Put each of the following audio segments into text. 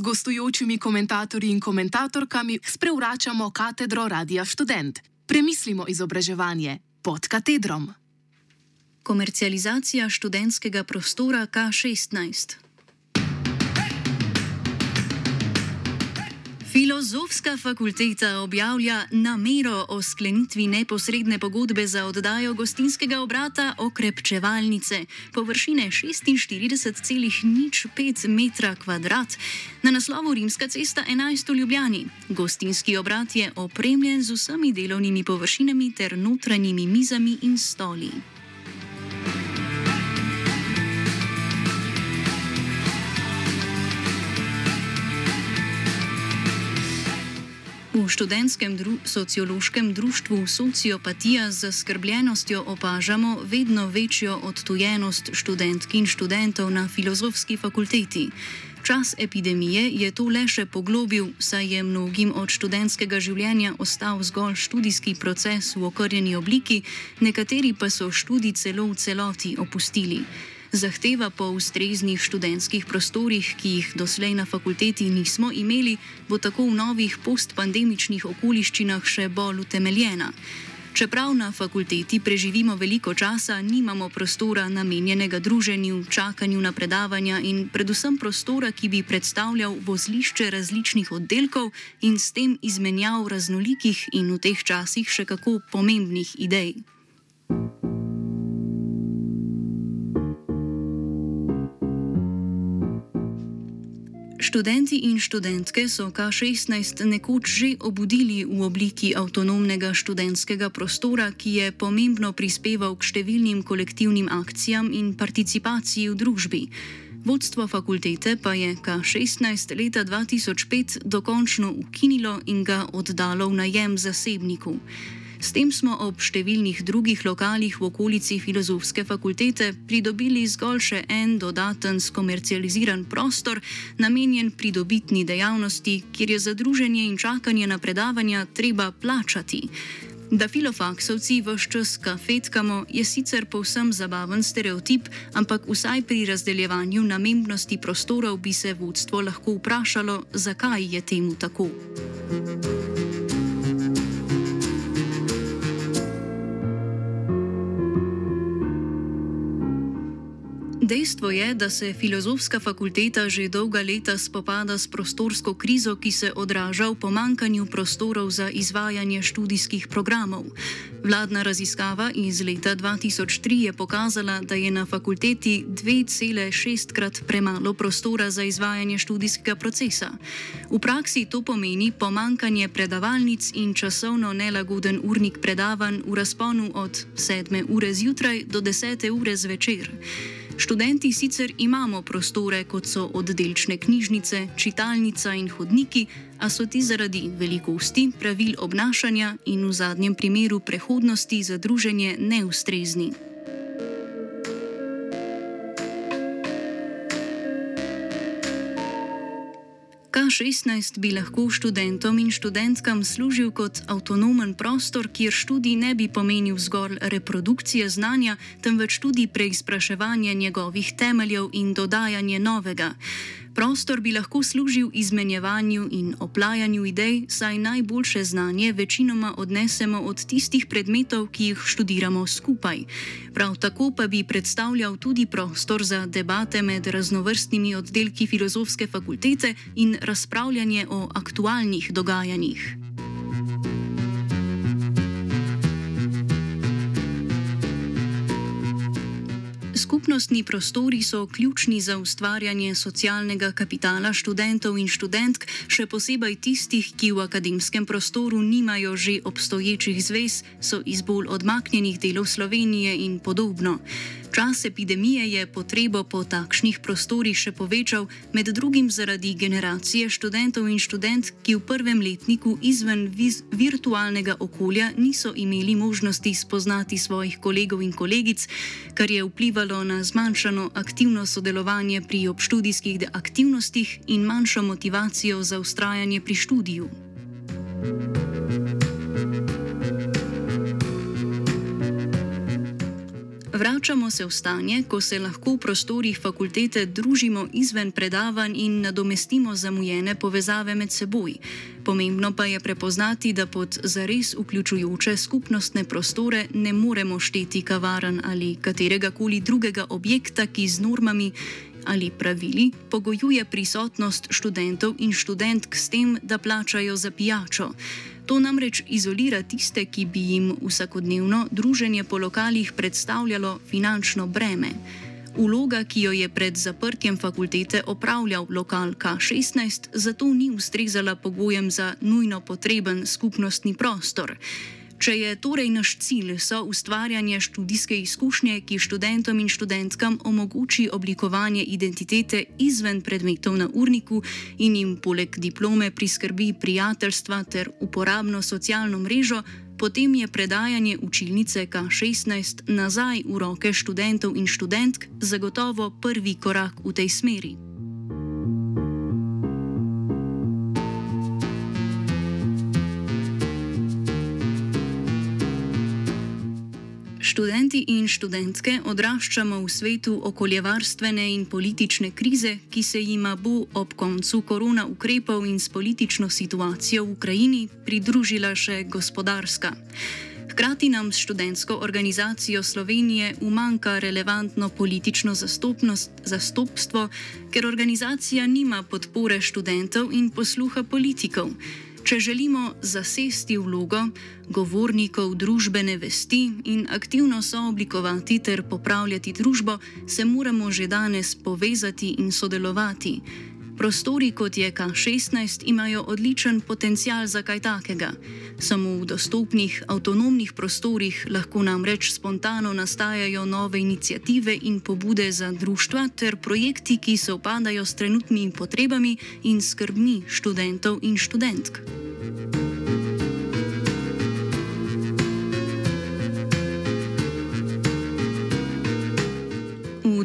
gostujočimi komentatorji in komentatorkami sprevračamo katedro Radia Student. Premislimo izobraževanje pod katedrom. Komercializacija študentskega prostora K16. Filozofska fakulteta objavlja namero o sklenitvi neposredne pogodbe za oddajo gostinskega obrata okrepčevalnice površine 46,05 m2 na naslovu Rimska cesta 11 v Ljubljani. Gostinski obrat je opremljen z vsemi delovnimi površinami ter notranjimi mizami in stoli. V študentskem dru sociološkem društvu Sociopatija z zaskrbljenostjo opažamo vedno večjo odtujenost študentk in študentov na filozofski fakulteti. Čas epidemije je to le še poglobil, saj je mnogim od študentskega življenja ostal zgolj študijski proces v okrnjeni obliki, nekateri pa so študij celo v celoti opustili. Zahteva po ustreznih študentskih prostorih, ki jih doslej na fakulteti nismo imeli, bo tako v novih postpandemičnih okoliščinah še bolj utemeljena. Čeprav na fakulteti preživimo veliko časa, nimamo prostora namenjenega druženju, čakanju na predavanja in predvsem prostora, ki bi predstavljal vozlišče različnih oddelkov in s tem izmenjav raznolikih in v teh časih še kako pomembnih idej. Študenti in študentke so K16 nekoč že obudili v obliki avtonomnega študentskega prostora, ki je pomembno prispeval k številnim kolektivnim akcijam in participaciji v družbi. Vodstvo fakultete pa je K16 leta 2005 dokončno ukinilo in ga oddalo v najem zasebniku. S tem smo ob številnih drugih lokalih v okolici filozofske fakultete pridobili zgolj še en dodaten skomercializiran prostor, namenjen pridobitni dejavnosti, kjer je za druženje in čakanje na predavanja treba plačati. Da filofaksovci vse čas kafetkamo, je sicer povsem zabaven stereotip, ampak vsaj pri razdeljevanju namembnosti prostorov bi se vodstvo lahko vprašalo, zakaj je temu tako. Dejstvo je, da se filozofska fakulteta že dolga leta spopada s prostorsko krizo, ki se odraža v pomankanju prostorov za izvajanje študijskih programov. Vladna raziskava iz leta 2003 je pokazala, da je na fakulteti 2,6 krat premalo prostora za izvajanje študijskega procesa. V praksi to pomeni pomankanje predavalnic in časovno nelagoden urnik predavanj v razponu od 7. ure zjutraj do 10. ure zvečer. Študenti sicer imamo prostore, kot so oddelčne knjižnice, čitalnica in hodniki, a so ti zaradi velikosti, pravil obnašanja in v zadnjem primeru prehodnosti za druženje neustrezni. K16 bi lahko študentom in študentkam služil kot avtonomen prostor, kjer študij ne bi pomenil zgolj reprodukcije znanja, temveč tudi preizpraševanje njegovih temeljev in dodajanje novega. Prostor bi lahko služil izmenjevanju in oplajanju idej, saj najboljše znanje večinoma odnesemo od tistih predmetov, ki jih študiramo skupaj. Prav tako pa bi predstavljal tudi prostor za debate med raznovrstnimi oddelki filozofske fakultete in razpravljanje o aktualnih dogajanjih. Skupnostni prostori so ključni za ustvarjanje socialnega kapitala študentov in študentk, še posebej tistih, ki v akademskem prostoru nimajo že obstoječih zvez, so iz bolj odmaknjenih delov Slovenije in podobno. Čas epidemije je potrebo po takšnih prostorih še povečal, med drugim zaradi generacije študentov in študent, ki v prvem letniku izven virtualnega okolja niso imeli možnosti spoznati svojih kolegov in kolegic, kar je vplivalo na zmanjšano aktivno sodelovanje pri obštudijskih aktivnostih in manjšo motivacijo za ustrajanje pri študiju. Vračamo se v stanje, ko se lahko v prostorih fakultete družimo izven predavanj in nadomestimo zamujene povezave med seboj. Pomembno pa je prepoznati, da pod zares vključujoče skupnostne prostore ne moremo šteti kavaran ali katerega koli drugega objekta, ki z normami ali pravili pogojuje prisotnost študentov in študentk s tem, da plačajo za pijačo. To namreč izolira tiste, ki bi jim vsakodnevno druženje po lokalih predstavljalo finančno breme. Uloga, ki jo je pred zaprtjem fakultete opravljal lokal K16, zato ni ustrezala pogojem za nujno potreben skupnostni prostor. Če je torej naš cilj so ustvarjanje študijske izkušnje, ki študentom in študentkam omogoči oblikovanje identitete izven predmetov na urniku in jim poleg diplome priskrbi prijateljstva ter uporabno socialno mrežo, potem je predajanje učilnice K16 nazaj v roke študentov in študentk zagotovo prvi korak v tej smeri. Študenti in študentke odraščamo v svetu okoljevarstvene in politične krize, ki se jima bo ob koncu korona ukrepov in s politično situacijo v Ukrajini pridružila še gospodarska. Hkrati nam s študentsko organizacijo Slovenije umanka relevantno politično zastopstvo, ker organizacija nima podpore študentov in posluha politikov. Če želimo zasesti vlogo govornikov družbene vesti in aktivno sooblikovati ter popravljati družbo, se moramo že danes povezati in sodelovati. Prostori kot je K16 imajo odličen potencial za kaj takega. Samo v dostopnih, avtonomnih prostorih lahko namreč spontano nastajajo nove inicijative in pobude za društva ter projekti, ki se opadajo s trenutnimi potrebami in skrbmi študentov in študentk.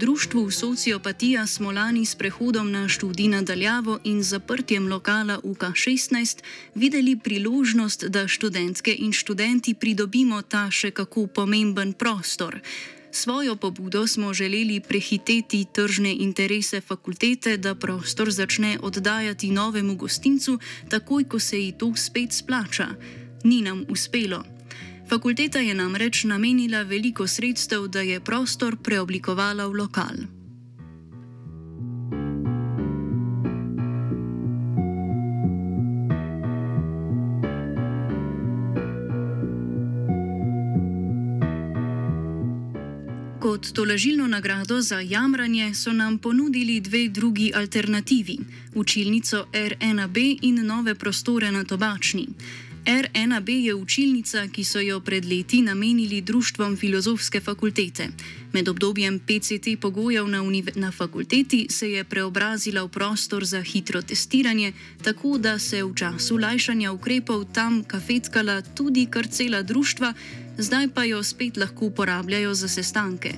Društvu Sociopatija smo lani s prehodom na študij nadaljavo in zaprtjem lokala UK16 videli priložnost, da študentke in študenti pridobimo ta še kako pomemben prostor. Svojo pobudo smo želeli prehiteti tržne interese fakultete, da prostor začne oddajati novemu gostincu, takoj ko se ji to spet splača. Ni nam uspelo. Fakulteta je namreč namenila veliko sredstev, da je prostor preoblikovala v lokal. Kot tolažilno nagrado za jamranje so nam ponudili dve drugi alternativi: učilnico R1B in nove prostore na Tobačni. R1B je učilnica, ki so jo pred leti namenili Društvom filozofske fakultete. Med obdobjem PCT pogojev na, na fakulteti se je preobrazila v prostor za hitro testiranje, tako da se v času lajšanja ukrepov tam kafetkala tudi kar cela društva, zdaj pa jo spet lahko uporabljajo za sestanke.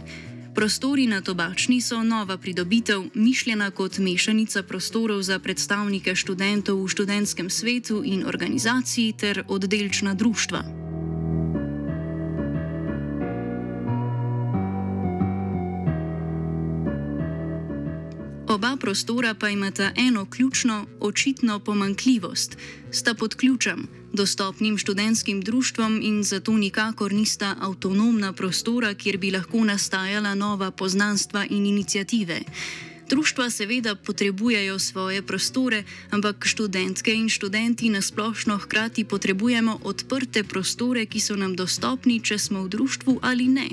Prostori na Tobačni so nova pridobitev, mišljena kot mešanica prostorov za predstavnike študentov v študentskem svetu in organizaciji ter oddelčna društva. Oba prostora pa imata eno ključno, očitno pomankljivost: sta pod ključem, dostopnim študentskim društvom in zato nikakor nista avtonomna prostora, kjer bi lahko nastajala nova poznanstva in inicijative. Društva seveda potrebujejo svoje prostore, ampak študentke in študenti nasplošno hkrati potrebujemo odprte prostore, ki so nam dostopni, če smo v društvu ali ne.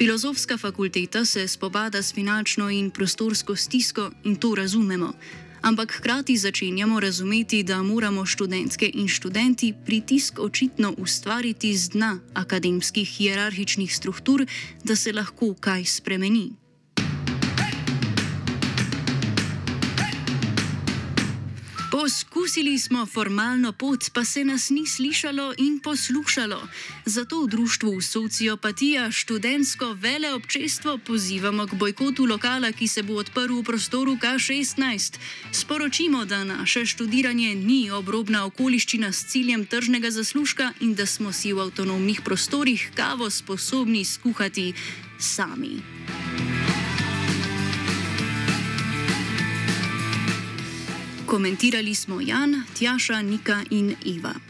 Filozofska fakulteta se spopada s finančno in prostorsko stisko in to razumemo. Ampak hkrati začenjamo razumeti, da moramo študentke in študenti pritisk očitno ustvariti z dna akademskih hierarhičnih struktur, da se lahko kaj spremeni. Poskusili smo formalno pot, pa se nas ni slišalo in poslušalo. Zato v društvu Sociopatija študentsko vele občestvo pozivamo k bojkotu lokala, ki se bo odprl v prostoru K16. Sporočimo, da naše študiranje ni obrobna okoliščina s ciljem tržnega zaslužka in da smo si v avtonomnih prostorih kavo sposobni skuhati. sami. Komentirali smo Jan, Tjaša, Nika in Iva.